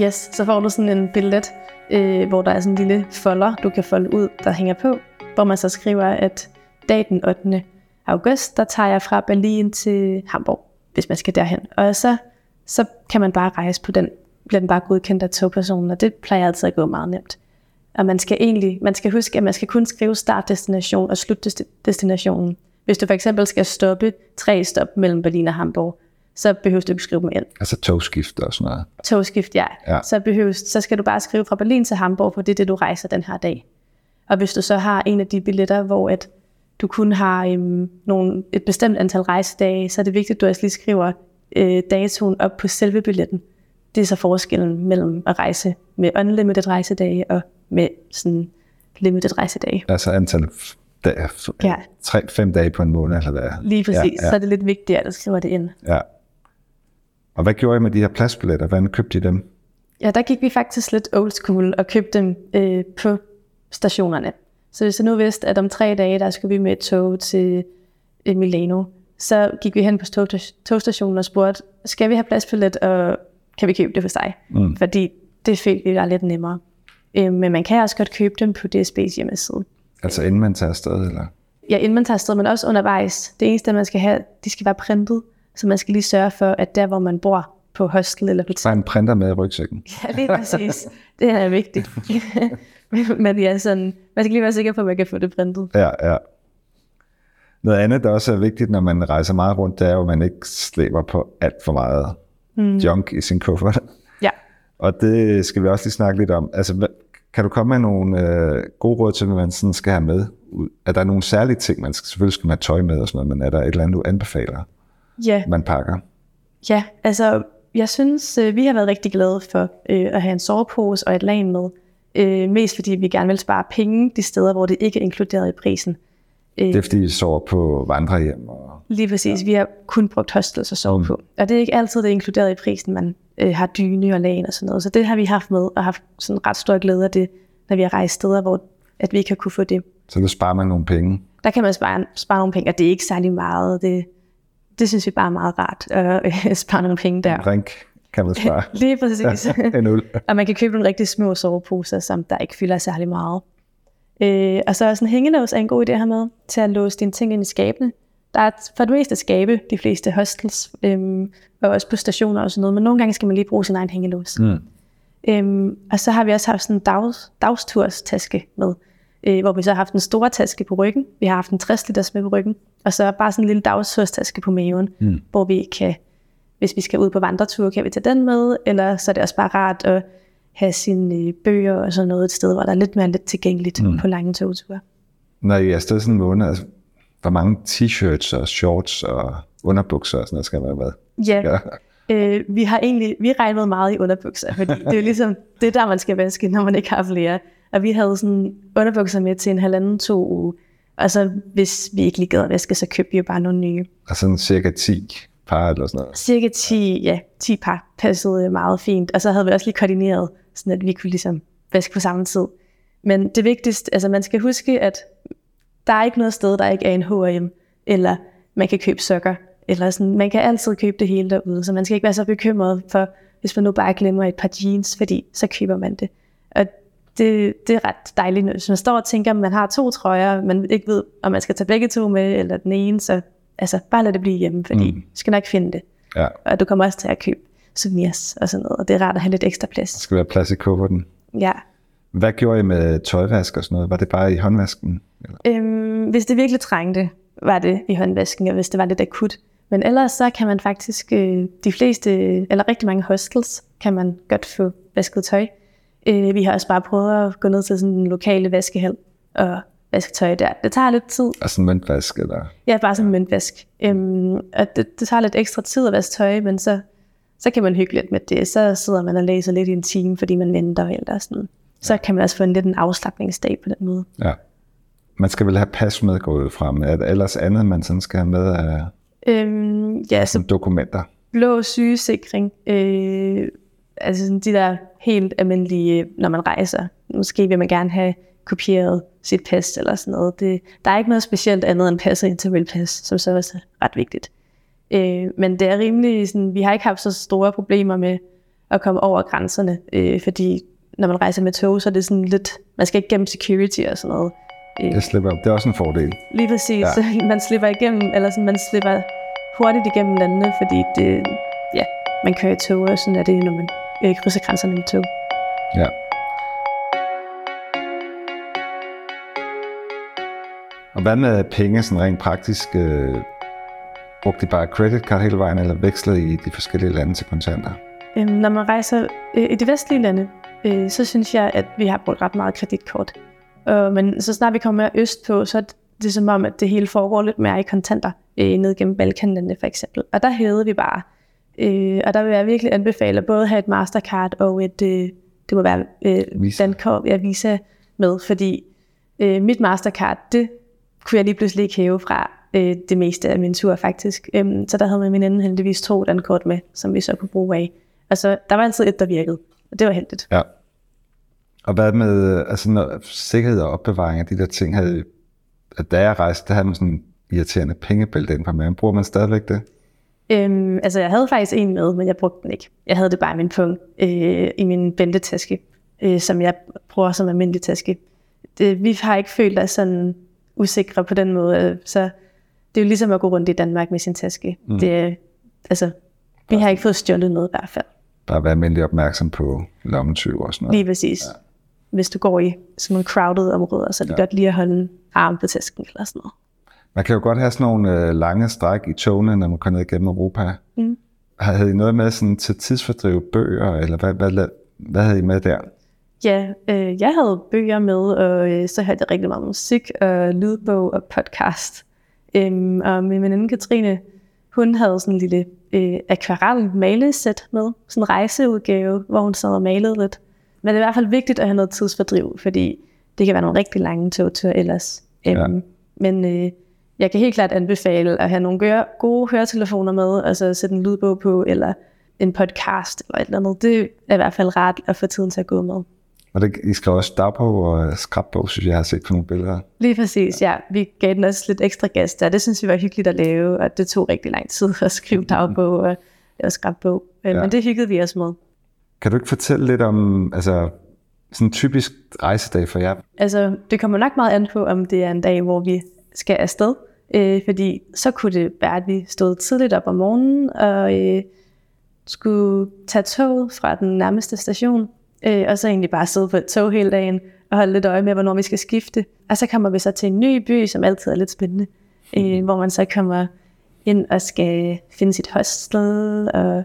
Yes, så får du sådan en billet, øh, hvor der er sådan en lille folder, du kan folde ud, der hænger på, hvor man så skriver, at dag den 8. august, der tager jeg fra Berlin til Hamburg, hvis man skal derhen. Og så, så kan man bare rejse på den, bliver den bare godkendt af togpersonen, og det plejer altid at gå meget nemt. Og man skal egentlig, man skal huske, at man skal kun skrive startdestination og slutdestinationen. Hvis du for eksempel skal stoppe tre stop mellem Berlin og Hamburg, så behøver du ikke skrive dem ind Altså togskift og sådan noget. togskift, ja. Ja. Så, behøves, så skal du bare skrive fra Berlin til Hamburg, for det er det, du rejser den her dag. Og hvis du så har en af de billetter, hvor at du kun har øhm, nogle, et bestemt antal rejsedage, så er det vigtigt, at du også lige skriver øh, datoen op på selve billetten. Det er så forskellen mellem at rejse med unlimited rejsedage og med sådan limited rejsedage. Altså antal dage, Ja. tre, fem dage på en måned, eller hvad? Lige præcis, ja. ja. så er det lidt vigtigt, at du skriver det ind. Ja. Og hvad gjorde I med de her pladsbilletter? Hvordan købte I dem? Ja, der gik vi faktisk lidt old school og købte dem øh, på stationerne. Så hvis jeg nu vidste, at om tre dage, der skulle vi med et tog til øh, Milano, så gik vi hen på tog, togstationen og spurgte, skal vi have pladsbillet, og kan vi købe det hos dig? Mm. Fordi det følte vi var lidt nemmere. Øh, men man kan også godt købe dem på DSB's hjemmeside. Altså inden man tager afsted, eller? Ja, inden man tager afsted, men også undervejs. Det eneste, man skal have, de skal være printet, så man skal lige sørge for, at der, hvor man bor på hostel eller hotel, Bare en printer med i rygsækken. <laughs> Ja, lige præcis. Det er vigtigt. <laughs> Men- ja, sådan, man skal lige være sikker på, at man kan få det printet. Ja, ja. Noget andet, der også er vigtigt, når man rejser meget rundt, det er jo, at man ikke slæber på alt for meget mm. junk i sin kuffert. Ja. Og det skal vi også lige snakke lidt om. Altså, Kan du komme med nogle øh, gode råd til, hvad man sådan skal have med? Er der nogle særlige ting, man skal, selvfølgelig skal man have tøj med og sådan noget, men er der et eller andet, du anbefaler, Ja, man pakker? ja altså jeg synes, øh, vi har været rigtig glade for øh, at have en sovepose og et lag med. Øh, mest fordi vi gerne vil spare penge de steder, hvor det ikke er inkluderet i prisen. Øh, Det er fordi, I sover på vandrehjem. Og... Lige præcis. Ja. Vi har kun brugt hostels at sove mm. på. Og det er ikke altid det er inkluderet i prisen, man øh, har dyne og lagen og sådan noget. Så det har vi haft med og haft sådan ret stor glæde af det, når vi har rejst steder, hvor at vi ikke har kunne få det. Så der sparer man nogle penge. Der kan man spare, spare nogle penge, og det er ikke særlig meget. Det, det synes vi bare er meget rart at <laughs> øh, spare nogle penge der. Drink kan man spare. <laughs> Lige præcis. <laughs> en øl. og man kan købe nogle rigtig små soveposer, som der ikke fylder særlig meget. Øh, og så er sådan en hængelås er en god idé have med til at låse dine ting ind i skabene. Der er for det meste skabe, de fleste hostels, øhm, og også på stationer og sådan noget, men nogle gange skal man lige bruge sin egen hængelås. Mm. Øhm, og så har vi også haft sådan en dags, dagsturs-taske med, øh, hvor vi så har haft en stor taske på ryggen. Vi har haft en 60 liters med på ryggen, og så bare sådan en lille dagsturs-taske på maven, Mm. hvor vi kan, hvis vi skal ud på vandretur, kan vi tage den med, eller så er det også bare rart at have sine øh, bøger og sådan noget et sted, hvor der er lidt mere lidt tilgængeligt mm. på lange togture. Når I er afsted sådan en måned, altså, hvor mange t-shirts og shorts og underbukser og sådan noget skal man have med? Ja, Ja. Øh, vi har egentlig vi regnede meget i underbukser, fordi det er jo ligesom <laughs> det er der, man skal vaske, når man ikke har flere. Og vi havde sådan underbukser med til en halvanden, to uge. Og så hvis vi ikke lige gad at vaske, så købte vi jo bare nogle nye. Og sådan cirka 10 par eller sådan noget. Cirka 10, ja, 10 par passede meget fint. Og så havde vi også lige koordineret, sådan at vi kunne ligesom vaske på samme tid. Men det vigtigste, altså man skal huske, at der er ikke noget sted, der ikke er en H&M, eller man kan købe sokker, eller sådan, man kan altid købe det hele derude, så man skal ikke være så bekymret for, hvis man nu bare glemmer et par jeans, fordi så køber man det. Og det, det er ret dejligt, hvis man står og tænker, at man har to trøjer, man ikke ved, om man skal tage begge to med, eller den ene, så altså, bare lad det blive hjemme, fordi mm. du skal nok finde det. Ja, Og du kommer også til at købe souvenirs og sådan noget, og det er rart at have lidt ekstra plads. der skal være plads i kufferten. Ja. Hvad gjorde I med tøjvask og sådan noget? Var det bare i håndvasken? Eller? Øhm, hvis det virkelig trængte, var det i håndvasken, og hvis det var lidt akut. Men ellers så kan man faktisk, øh, de fleste, eller rigtig mange hostels, kan man godt få vasket tøj. Øh, vi har også bare prøvet at gå ned til sådan en lokale vaskehal og vaske tøj der. Det tager lidt tid. Altså en møntvask? Eller? Ja, bare sådan en møntvask. Øhm, og det, det tager lidt ekstra tid at vaske tøj, men så, så kan man hygge lidt med det. Så sidder man og læser lidt i en time, fordi man venter eller sådan. Så kan man også få en lidt en afslappningsdag på den måde. Ja. Man skal vel have pas med gået frem. Er der ellers andet, man sådan skal have med af Øhm, ja, så dokumenter? blå sygesikring, øh, altså sådan de der helt almindelige, når man rejser. Måske vil man gerne have kopieret sit pas eller sådan noget. Det, der er ikke noget specielt andet end passet interrailpas, som så også er ret vigtigt. Øh, men det er rimelig sådan, vi har ikke haft så store problemer med at komme over grænserne, øh, fordi når man rejser med tog, så er det sådan lidt, man skal ikke gennem security og sådan noget. Øh, Det slipper Det er også en fordel. Lige præcis. Ja. Ja. <laughs> Man slipper igennem, eller sådan, man slipper hurtigt igennem landene, fordi det, ja, man kører i tog, og sådan er det, når man øh, krydser grænserne med tog. Ja. Og hvad med penge sådan rent praktisk? Øh, brugte I bare credit card hele vejen, eller vekslede I de forskellige lande til kontanter? Øhm, når man rejser øh, i de vestlige lande, øh, så synes jeg, at vi har brugt ret meget kreditkort. Øh, men så snart vi kommer mere øst på, så er det som om, at det hele foregår lidt mere i kontanter, øh, ned gennem Balkanlandene for eksempel. Og der hævede vi bare. Øh, og der vil jeg virkelig anbefale at både have et Mastercard og et, øh, det må være øh, Visa. Dankort, ja, Visa med, fordi øh, mit Mastercard, det kunne jeg lige pludselig ikke hæve fra øh, det meste af min tur faktisk. Øhm, så der havde min veninde heldigvis to Dankort med, som vi så kunne bruge af. Altså, der var altid et, der virkede, og det var heldigt. Ja. Og hvad med altså, når, sikkerhed og opbevaring af de der ting? Havde, at da jeg rejste, der havde man sådan en irriterende pengebælte ind på maven. Bruger man stadigvæk det? Øhm, altså, jeg havde faktisk en med, men jeg brugte den ikke. Jeg havde det bare i min pung, øh, i min bæltetaske, øh, som jeg bruger som almindelig taske. Det, vi har ikke følt os sådan usikre på den måde, øh, så det er jo ligesom at gå rundt i Danmark med sin taske. Mm. Det, altså, vi har ikke fået stjålet noget i hvert fald. Bare være almindelig opmærksom på lommetyv og sådan noget. Lige præcis. Ja. Hvis du går i sådan nogle crowded områder, så er det ja. godt lige at holde arm på tasken eller sådan noget. Man kan jo godt have sådan nogle øh, lange stræk i togene, når man kommer ned igennem Europa. Mm. Havde I noget med sådan til tidsfordrive bøger, eller hvad, hvad, hvad, havde I med der? Ja, øh, jeg havde bøger med, og øh, så hørte jeg rigtig meget musik, og lydbog og podcast. Øhm, og min veninde Katrine, hun havde sådan en lille øh, akvarel malesæt med, sådan en rejseudgave, hvor hun sad og malede lidt. Men det er i hvert fald vigtigt at have noget tidsfordriv, fordi det kan være nogle rigtig lange togture ellers. Øhm, ja. Men øh, jeg kan helt klart anbefale at have nogle gode høretelefoner med, altså sætte en lydbog på, eller en podcast eller et eller andet. Det er i hvert fald rart at få tiden til at gå med. Og det, I skal også dagbog og skrabbog, synes jeg, jeg har set på nogle billeder. Lige præcis, ja. Vi gav den også lidt ekstra gas der. Det synes vi var hyggeligt at lave, og det tog rigtig lang tid at skrive <laughs> dagbog og lave skrabbog. Øh, ja. Men det hyggede vi os med. Kan du ikke fortælle lidt om altså, sådan en typisk rejsedag for jer? Altså, det kommer nok meget an på, om det er en dag, hvor vi skal afsted. Øh, fordi så kunne det være, at vi stod tidligt op om morgenen og øh, skulle tage tog fra den nærmeste station, øh, og så egentlig bare sidde på et tog hele dagen og holde lidt øje med, hvornår vi skal skifte. Og så kommer vi så til en ny by, som altid er lidt spændende, øh, hvor man så kommer ind og skal finde sit hostel og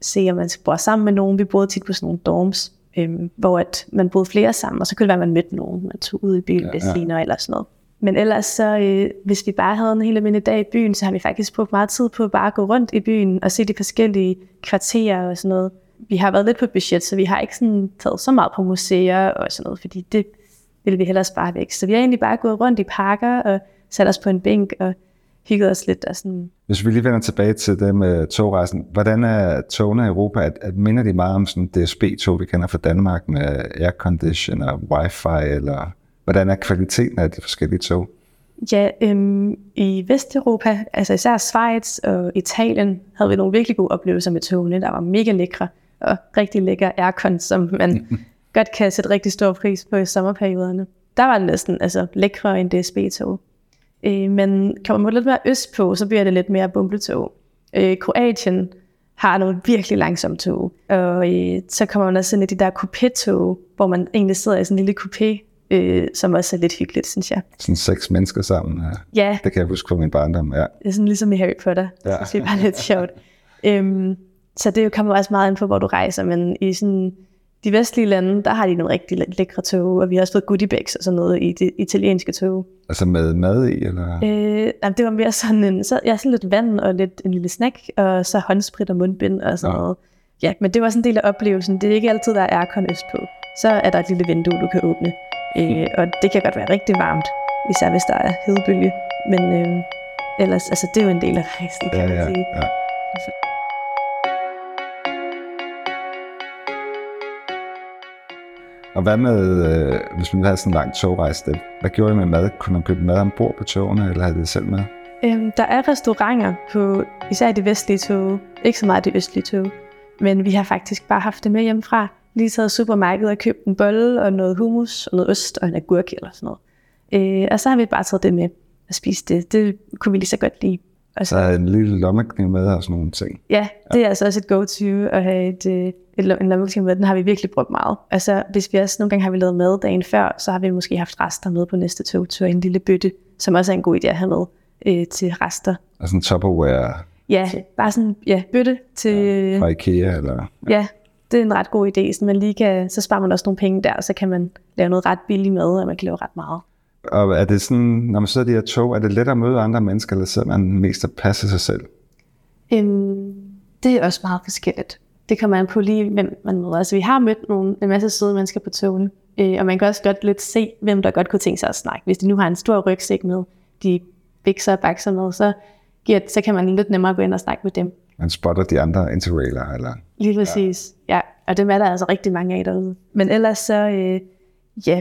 se, om man skal bo sammen med nogen. Vi boede tit på sådan nogle dorms, øh, hvor at man boede flere sammen, og så kunne det være, at man mødte nogen, man tog ud i byen ja, ja. senere eller sådan noget. Men ellers så, øh, hvis vi bare havde en helt almindelig dag i byen, så har vi faktisk brugt meget tid på bare at gå rundt i byen og se de forskellige kvarterer og sådan noget. Vi har været lidt på budget, så vi har ikke sådan taget så meget på museer og sådan noget, fordi det ville vi hellere spare væk. Så vi har egentlig bare gået rundt i parker og sat os på en bænk og hygget os lidt. Og sådan. Hvis vi lige vender tilbage til det med togrejsen, hvordan er togene i Europa? At, at minder de meget om sådan DSB-tog, vi kender fra Danmark med aircondition og wifi, eller hvordan er kvaliteten af de forskellige tog? Ja, øhm, i Vesteuropa, altså især Schweiz og Italien, havde vi nogle virkelig gode oplevelser med togene, der var mega lækre og rigtig lækker aircon, som man <laughs> godt kan sætte rigtig stor pris på i sommerperioderne. Der var det næsten altså, lækre end DSB-tog. Øh, men kommer man lidt mere øst på, så bliver det lidt mere bumpletog. Øh, Kroatien har nogle virkelig langsomme tog, og øh, så kommer man også ind i de der coupé-tog, hvor man egentlig sidder i sådan en lille coupé, øh, som også er lidt hyggeligt, synes jeg. Sådan seks mennesker sammen. Ja. ja. Det kan jeg huske fra min barndom, ja. Det er sådan ligesom i Harry Potter. Ja. Det er bare lidt sjovt. Øhm, så det kommer også meget ind på, hvor du rejser, men i sådan de vestlige lande, der har de nogle rigtig lækre tog, og vi har også fået goodie bags og sådan noget i det italienske tog. Altså med mad i, eller? Øh, jamen, det var mere sådan en, så, ja, sådan lidt vand og lidt en lille snack, og så håndsprit og mundbind og sådan ja. noget. Ja, men det var sådan en del af oplevelsen. Det er ikke altid, der er aircon øst på. Så er der et lille vindue, du kan åbne. Øh, og det kan godt være rigtig varmt, især hvis der er hedebølge. Men øh, ellers, altså det er jo en del af rejsen, kan ja, man sige. Ja, ja. Og hvad med, øh, hvis man havde sådan en lang togrejse, hvad gjorde I med mad? Kunne man købe mad ombord på togene, eller havde det selv med? Øhm, der er restauranter på især de vestlige tog, ikke så meget de østlige tog, men vi har faktisk bare haft det med hjemmefra lige taget supermarkedet og købt en bolle og noget hummus og noget ost og en agurk eller sådan noget. Øh, og så har vi bare taget det med og spist det. Det kunne vi lige så godt lide. Og så, er en lille lommekniv med og sådan nogle ting. Ja, det er altså også et go-to at have et, øh, et, en lommekniv med. Den har vi virkelig brugt meget. Altså, hvis vi også nogle gange har vi lavet mad dagen før, så har vi måske haft rester med på næste togtur. En lille bøtte, som også er en god idé at have med øh, til rester. Altså en Tupperware? Ja, bare sådan ja, bøtte til... Ja, fra Ikea eller... Ja. ja, det er en ret god idé, så man lige kan, så sparer man også nogle penge der, og så kan man lave noget ret billigt med, og man kan lave ret meget. Og er det sådan, når man sidder i de her tog, er det lettere at møde andre mennesker, eller sidder man mest at passe sig selv? Um, det er også meget forskelligt. Det kommer man på lige, hvem man møder. Altså, vi har mødt nogle, en masse søde mennesker på togene, øh, og man kan også godt lidt se, hvem der godt kunne tænke sig at snakke. Hvis de nu har en stor rygsæk med, de bikser og bakser med, så, giver, så kan man lidt nemmere gå ind og snakke med dem. Man spotter de andre interrailer, eller? Lige præcis, ja. ja. Og dem er der altså rigtig mange af derude. Men ellers så, øh, ja,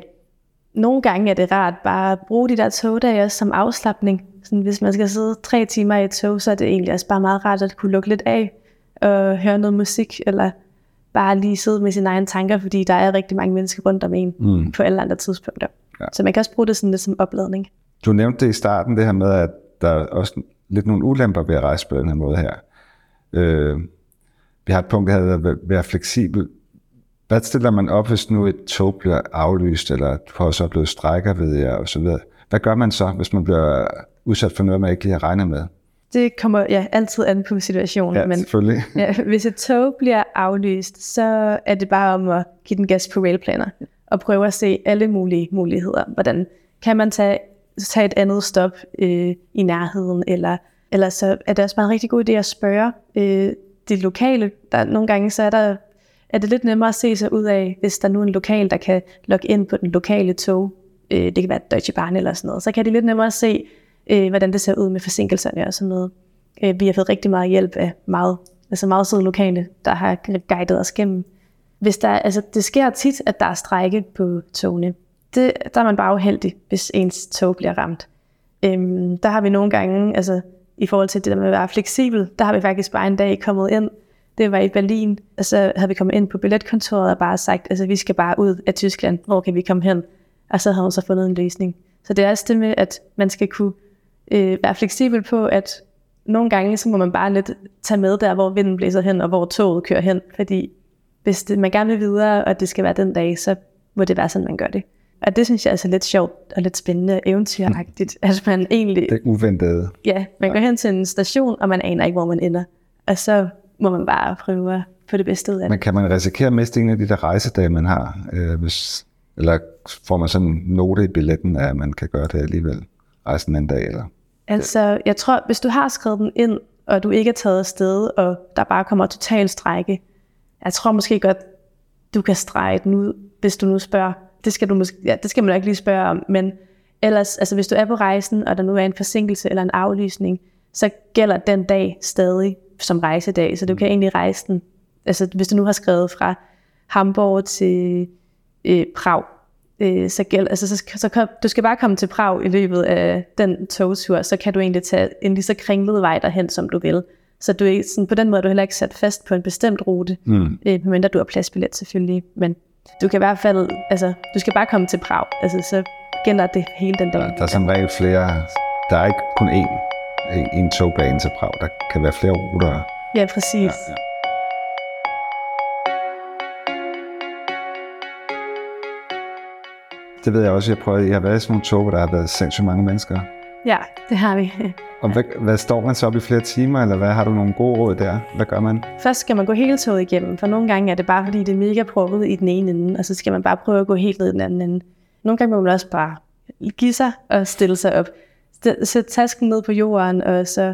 nogle gange er det rart bare at bruge de der togdage også som afslappning. Sådan, hvis man skal sidde tre timer i et tog, så er det egentlig også bare meget rart at kunne lukke lidt af og høre noget musik, eller bare lige sidde med sine egne tanker, fordi der er rigtig mange mennesker rundt om en mm. på alle andre tidspunkter. Ja. Så man kan også bruge det sådan lidt som opladning. Du nævnte det i starten, det her med, at der er også lidt nogle ulemper ved at rejse på den her måde her. Øh, vi har et punkt, der hedder at være fleksibel. Hvad stiller man op, hvis nu et tog bliver aflyst, eller du har også oplevet strækker, ved jeg, og så videre. Hvad gør man så, hvis man bliver udsat for noget, man ikke lige har regnet med? Det kommer ja, altid an på situationen. Ja, men, selvfølgelig. <laughs> Ja, hvis et tog bliver aflyst, så er det bare om at give den gas på railplaner. og prøve at se alle mulige muligheder. Hvordan kan man tage, tage et andet stop øh, i nærheden, eller, eller så er det også bare en rigtig god idé at spørge øh, de lokale. Der, nogle gange så er, der, er det lidt nemmere at se sig ud af, hvis der nu er en lokal, der kan logge ind på den lokale tog. Øh, det kan være Deutsche Bahn eller sådan noget. Så kan de lidt nemmere se, øh, hvordan det ser ud med forsinkelserne og sådan noget. Øh, vi har fået rigtig meget hjælp af meget, altså meget søde lokale, der har guidet os gennem. Hvis der, altså, det sker tit, at der er strække på togene. Det, der er man bare uheldig, hvis ens tog bliver ramt. Øhm, der har vi nogle gange, altså i forhold til det der med at være fleksibel, der har vi faktisk bare en dag kommet ind, det var i Berlin, og så havde vi kommet ind på billetkontoret og bare sagt, altså vi skal bare ud af Tyskland, hvor kan vi komme hen? Og så havde hun så fundet en løsning. Så det er også det med, at man skal kunne øh, være fleksibel på, at nogle gange så må man bare lidt tage med der, hvor vinden blæser hen, og hvor toget kører hen. Fordi hvis det, man gerne vil videre, og det skal være den dag, så må det være sådan, man gør det. Og det synes jeg er altså lidt sjovt og lidt spændende eventyragtigt, mm. <laughs> at man egentlig... Det uventede. Ja, man går hen til en station, og man aner ikke, hvor man ender. Og så må man bare prøve at få det bedste ud af det. Men kan man risikere at miste en af de der rejsedage, man har? Øh, hvis, eller får man sådan en note i billetten, at man kan gøre det alligevel? Rejsen en anden dag, eller? Altså, jeg tror, hvis du har skrevet den ind, og du ikke er taget afsted, og der bare kommer total strække, jeg tror måske godt, du kan strege den ud, hvis du nu spørger. Det skal, du måske, ja, det skal man ikke lige spørge om, men ellers, altså hvis du er på rejsen, og der nu er en forsinkelse eller en aflysning, så gælder den dag stadig som rejsedag, så du kan egentlig rejse den. Altså hvis du nu har skrevet fra Hamburg til øh, Prag, øh, så, gæld, altså, så, så kom, du skal bare komme til Prag i løbet af den togtur, så kan du egentlig tage en lige så kringlet vej derhen, som du vil. Så du er, sådan, på den måde er du heller ikke sat fast på en bestemt rute, mm. øh, medmindre du har pladsbillet selvfølgelig. Men du kan i hvert fald, altså, du skal bare komme til Prag, altså, så gælder det hele den dag. Ja, der er som regel flere, der er ikke kun én, en togbane til Prag, der kan være flere ruter. Ja, præcis. Ja, ja. Det ved jeg også, jeg prøver. Jeg har været i sådan nogle tog, hvor der har været sindssygt mange mennesker. Ja, det har vi. Og hvad, hvad står man så op i flere timer, eller hvad har du nogle gode råd der? Hvad gør man? Først skal man gå hele toget igennem, for nogle gange er det bare fordi, det er mega proppet i den ene ende, og så skal man bare prøve at gå helt ned i den anden ende. Nogle gange må man også bare give sig og stille sig op. Sæt tasken ned på jorden, og så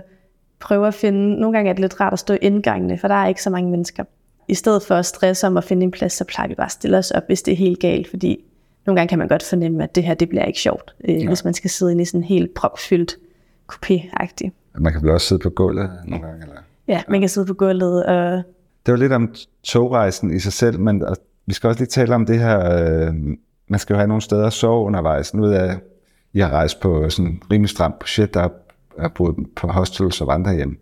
prøve at finde... Nogle gange er det lidt rart at stå i indgangene, for der er ikke så mange mennesker. I stedet for at stresse om at finde en plads, så plejer vi bare at stille os op, hvis det er helt galt, fordi nogle gange kan man godt fornemme, at det her det bliver ikke sjovt, øh, ja. hvis man skal sidde inde i sådan en helt propfyldt coupé-agtig. Man kan vel også sidde på gulvet nogle gange? Eller? Ja, man kan sidde på gulvet. Og... Det var lidt om togrejsen i sig selv, men vi skal også lige tale om det her, øh, man skal jo have nogle steder at sove undervejs. Nu er I har rejst på sådan rimelig stramt budget, der er boet på hostels og vandrehjem.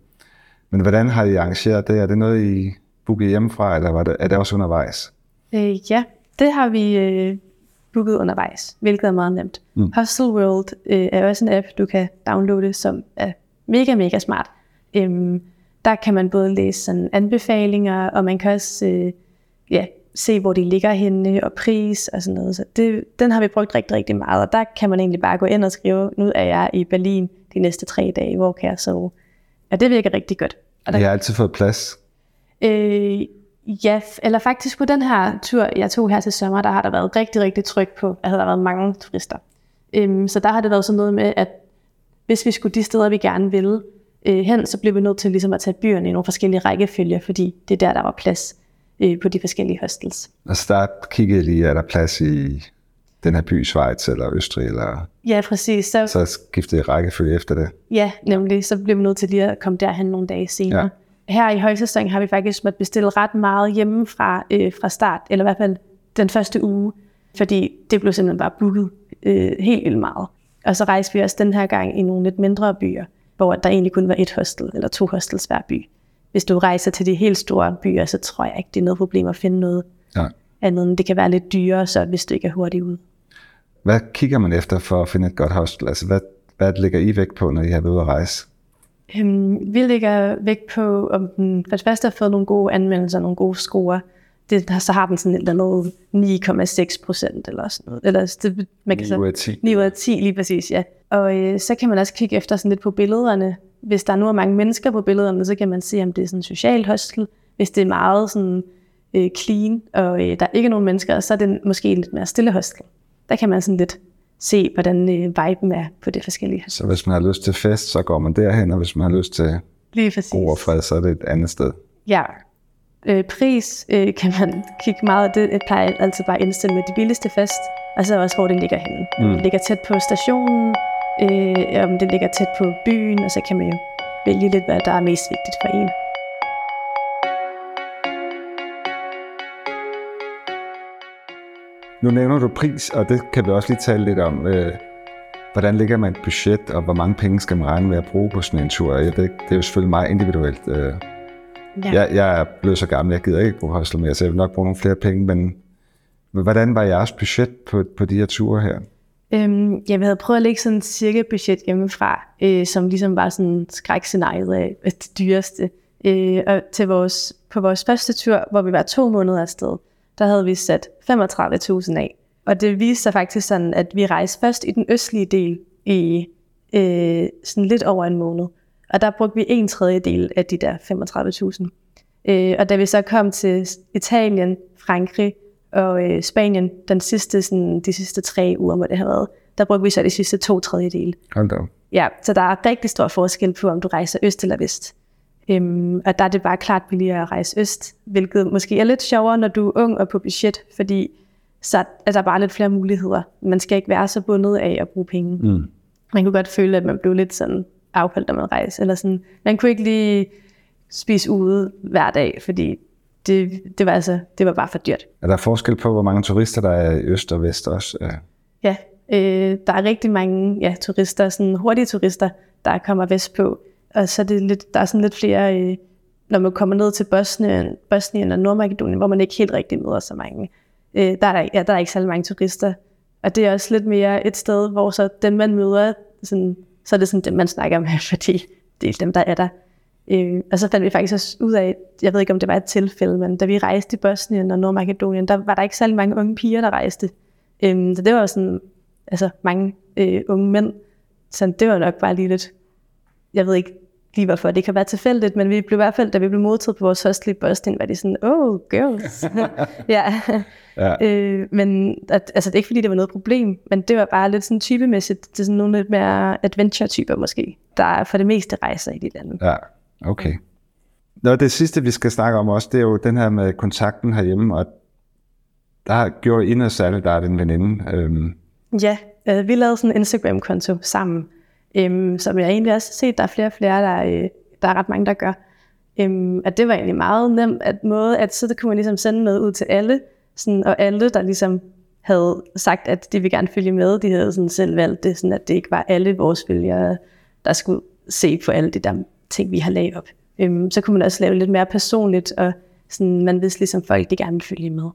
Men hvordan har I arrangeret det? Er det noget, I booket hjemmefra, eller var det, er det også undervejs? Øh, ja, det har vi øh, booket undervejs, hvilket er meget nemt. Mm. Hostel World øh, er også en app, du kan downloade, som er mega, mega smart. Øhm, der kan man både læse sådan anbefalinger, og man kan også øh, ja, se, hvor de ligger henne, og pris og sådan noget. Så det, den har vi brugt rigtig, rigtig meget, og der kan man egentlig bare gå ind og skrive, nu er jeg i Berlin de næste tre dage, hvor kan jeg sove? Og det virker rigtig godt. Og der, jeg har altid fået plads. Øh, Ja, eller faktisk på den her tur, jeg tog her til sommer, der har der været rigtig, rigtig tryk på, at der har været mange turister. Øhm, så der har det været sådan noget med, at hvis vi skulle de steder, vi gerne ville øh, hen, så blev vi nødt til ligesom at tage byerne i nogle forskellige rækkefølger, fordi det er der, der var plads øh, på de forskellige hostels. Altså der kiggede lige, er der plads i den her by, Schweiz eller Østrig? Eller... Ja, præcis. Så, så skiftede rækkefølge efter det? Ja, nemlig. Så blev vi nødt til lige at komme derhen nogle dage senere. Ja her i højsæson har vi faktisk måttet bestille ret meget hjemmefra øh, fra start, eller i hvert fald den første uge, fordi det blev simpelthen bare booket øh, helt vildt meget. Og så rejste vi også den her gang i nogle lidt mindre byer, hvor der egentlig kun var et hostel eller to hostels hver by. Hvis du rejser til de helt store byer, så tror jeg ikke, det er noget problem at finde noget ja. andet end det kan være lidt dyrere, så hvis du ikke er hurtigt ud. Hvad kigger man efter for at finde et godt hostel? Altså, hvad, hvad ligger I vægt på, når I har været ude at rejse? Øhm, vi lægger vægt på, om den for det første har fået nogle gode anmeldelser, nogle gode score. Det, så har den sådan et eller andet 9,6 procent eller sådan noget. Eller, det, man kan 9 ud af 10. 9 ud af 10, lige præcis, ja. Og øh, så kan man også kigge efter sådan lidt på billederne. Hvis der nu er mange mennesker på billederne, så kan man se, om det er sådan et socialt hostel. Hvis det er meget sådan øh, clean, og øh, der er ikke nogen mennesker, så er det måske en lidt mere stille hostel. Der kan man sådan lidt se, hvordan øh, viben er på det forskellige. Så hvis man har lyst til fest, så går man derhen, og hvis man har lyst til Lige præcis. ro og fred, så er det et andet sted. Ja. Øh, pris øh, kan man kigge meget af det. Jeg plejer altid bare at indstille med de billigste fest, og så også, hvor den ligger henne. Mm. Det ligger tæt på stationen, øh, om det ligger tæt på byen, og så kan man jo vælge lidt, hvad der er mest vigtigt for en. Nu nævner du pris, og det kan vi også lige tale lidt om. Øh, hvordan ligger man et budget, og hvor mange penge skal man regne med at bruge på sådan en tur? Jeg ved, det er jo selvfølgelig meget individuelt. Øh, ja. jeg, jeg er blevet så gammel, jeg gider ikke bruge hostel mere, så jeg vil nok bruge nogle flere penge, men hvordan var jeres budget på, på de her ture her? Øhm, jeg havde prøvet at lægge sådan et cirka budget hjemmefra, øh, som ligesom var sådan skrækscenariet af det dyreste. Øh, og til vores, på vores første tur, hvor vi var to måneder afsted, der havde vi sat 35.000 af. Og det viste sig faktisk sådan, at vi rejste først i den østlige del i øh, sådan lidt over en måned. Og der brugte vi en tredjedel af de der 35.000. Øh, og da vi så kom til Italien, Frankrig og øh, Spanien, den sidste, sådan, de sidste tre uger må det have været, der brugte vi så de sidste to tredjedele. Hold da. Ja, så der er rigtig stor forskel på, om du rejser øst eller vest. Øhm, og der er det bare klart billigere at rejse øst, hvilket måske er lidt sjovere, når du er ung og på budget, fordi så er der bare lidt flere muligheder. Man skal ikke være så bundet af at bruge penge. Mm. Man kunne godt føle, at man blev lidt sådan afholdt, når man rejser. Eller sådan. Man kunne ikke lige spise ude hver dag, fordi det, det, var altså, det var bare for dyrt. Er der forskel på, hvor mange turister der er i øst og vest også? Ja, øh, der er rigtig mange ja, turister, sådan hurtige turister, der kommer vest på. Og så er det lidt, der er sådan lidt flere, øh, når man kommer ned til Bosnien, Bosnien og Nordmakedonien, hvor man ikke helt rigtig møder så mange. Øh, der, er der, ja, der er ikke særlig mange turister. Og det er også lidt mere et sted, hvor så dem, man møder, sådan, så er det sådan dem, man snakker med, <laughs> fordi det er dem, der er der. Øh, og så fandt vi faktisk også ud af, jeg ved ikke, om det var et tilfælde, men da vi rejste i Bosnien og Nordmakedonien, der var der ikke særlig mange unge piger, der rejste. Øh, så det var sådan, altså mange øh, unge mænd. Så det var nok bare lige lidt, jeg ved ikke lige hvorfor, det kan være tilfældigt, men vi blev i hvert fald, da vi blev modtaget på vores hostel i Boston, var de sådan, oh, girls. <laughs> ja. ja. Øh, men at, altså, det er ikke fordi, det var noget problem, men det var bare lidt sådan typemæssigt, det er sådan nogle lidt mere adventure-typer måske, der er for det meste rejser i de lande. Ja, okay. Nå, det sidste, vi skal snakke om også, det er jo den her med kontakten herhjemme, og der gjorde I noget særligt, der er den veninde. Øhm. Ja, øh, vi lavede sådan en Instagram-konto sammen, øhm, som jeg egentlig også har set, der er flere og flere, der, øh, der er ret mange, der gør. Øhm, at det var egentlig meget nemt at måde, at så kunne man ligesom sende noget ud til alle, sådan, og alle, der ligesom havde sagt, at de ville gerne følge med, de havde sådan selv valgt det, sådan at det ikke var alle vores følgere, der skulle se på alle de der ting, vi har lavet op. Øhm, så kunne man også lave lidt mere personligt, og sådan, man vidste ligesom folk, de gerne ville følge med.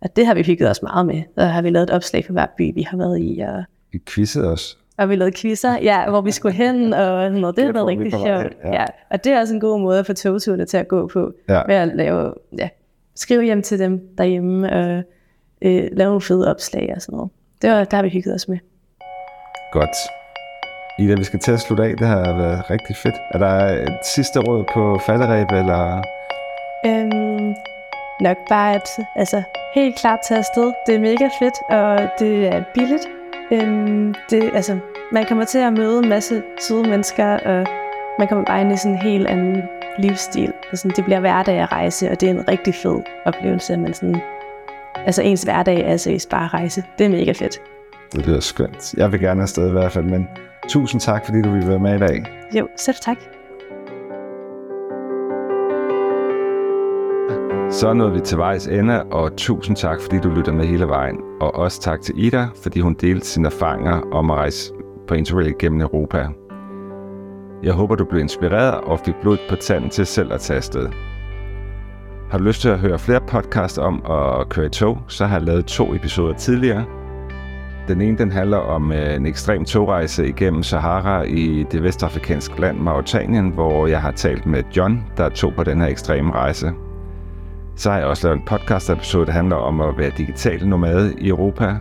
Og det har vi hygget os meget med. Så har vi lavet et opslag for hver by, vi har været i. Og... Vi quizzede os. Og vi lavede quizzer, ja, hvor vi skulle hen, og noget. det har været rigtig sjovt. Ja. ja. Og det er også en god måde at få togturene til at gå på, ja. ved at lave, ja, skrive hjem til dem derhjemme, og øh, lave nogle fede opslag og sådan noget. Det var, der har vi hygget os med. Godt. Ida, vi skal til at slutte af. Det har været rigtig fedt. Er der et sidste råd på falderæb, eller? Øhm, nok bare, at altså, helt klart tage afsted. Det er mega fedt, og det er billigt. Øhm, det, altså, man kommer til at møde en masse søde mennesker, og man kommer bare ind i sådan en helt anden livsstil. Altså, det bliver hverdag at rejse, og det er en rigtig fed oplevelse, men sådan, altså ens hverdag er altså bare at rejse. Det er mega fedt. Det lyder skønt. Jeg vil gerne afsted i hvert fald, men tusind tak, fordi du ville være med i dag. Jo, selv tak. Så nåede vi til vejs ende, og tusind tak, fordi du lytter med hele vejen. Og også tak til Ida, fordi hun delte sine erfaringer om at rejse på Interrail gennem Europa. Jeg håber, du blev inspireret og fik blod på tanden til selv at tage afsted. Har du lyst til at høre flere podcasts om at køre i tog, så har jeg lavet to episoder tidligere. Den ene den handler om øh, en ekstrem togrejse igennem Sahara i det vestafrikanske land Mauritanien, hvor jeg har talt med John, der tog på den her ekstreme rejse. Så har jeg også lavet en podcast episode, der handler om at være digital nomade i Europa.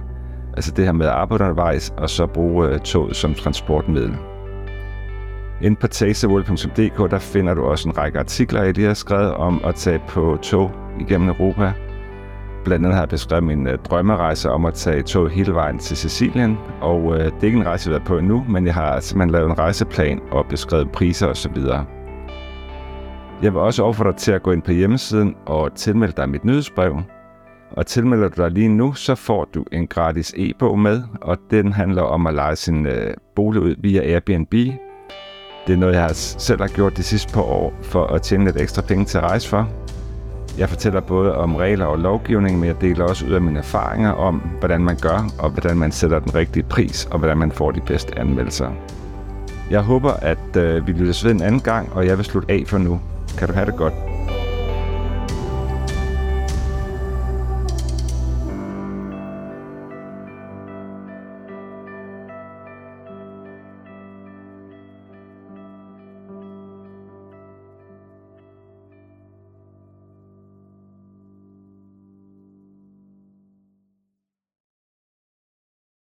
Altså det her med at arbejde undervejs, og så bruge øh, toget som transportmiddel. Inden på tasteworld.dk, der finder du også en række artikler, i det har skrevet om at tage på tog igennem Europa. Blandt andet har jeg beskrevet min øh, drømmerejse om at tage tog hele vejen til Sicilien, og øh, det er ikke en rejse, jeg har været på endnu, men jeg har simpelthen lavet en rejseplan og beskrevet priser osv. Jeg vil også opfordre dig til at gå ind på hjemmesiden og tilmelde dig mit nyhedsbrev. Og tilmelder du dig lige nu, så får du en gratis e-bog med, og den handler om at lege sin øh, bolig ud via Airbnb. Det er noget, jeg selv har gjort de sidste par år for at tjene lidt ekstra penge til at rejse for. Jeg fortæller både om regler og lovgivning, men jeg deler også ud af mine erfaringer om, hvordan man gør, og hvordan man sætter den rigtige pris, og hvordan man får de bedste anmeldelser. Jeg håber, at øh, vi lyttes ved en anden gang, og jeg vil slutte af for nu kan du have det godt.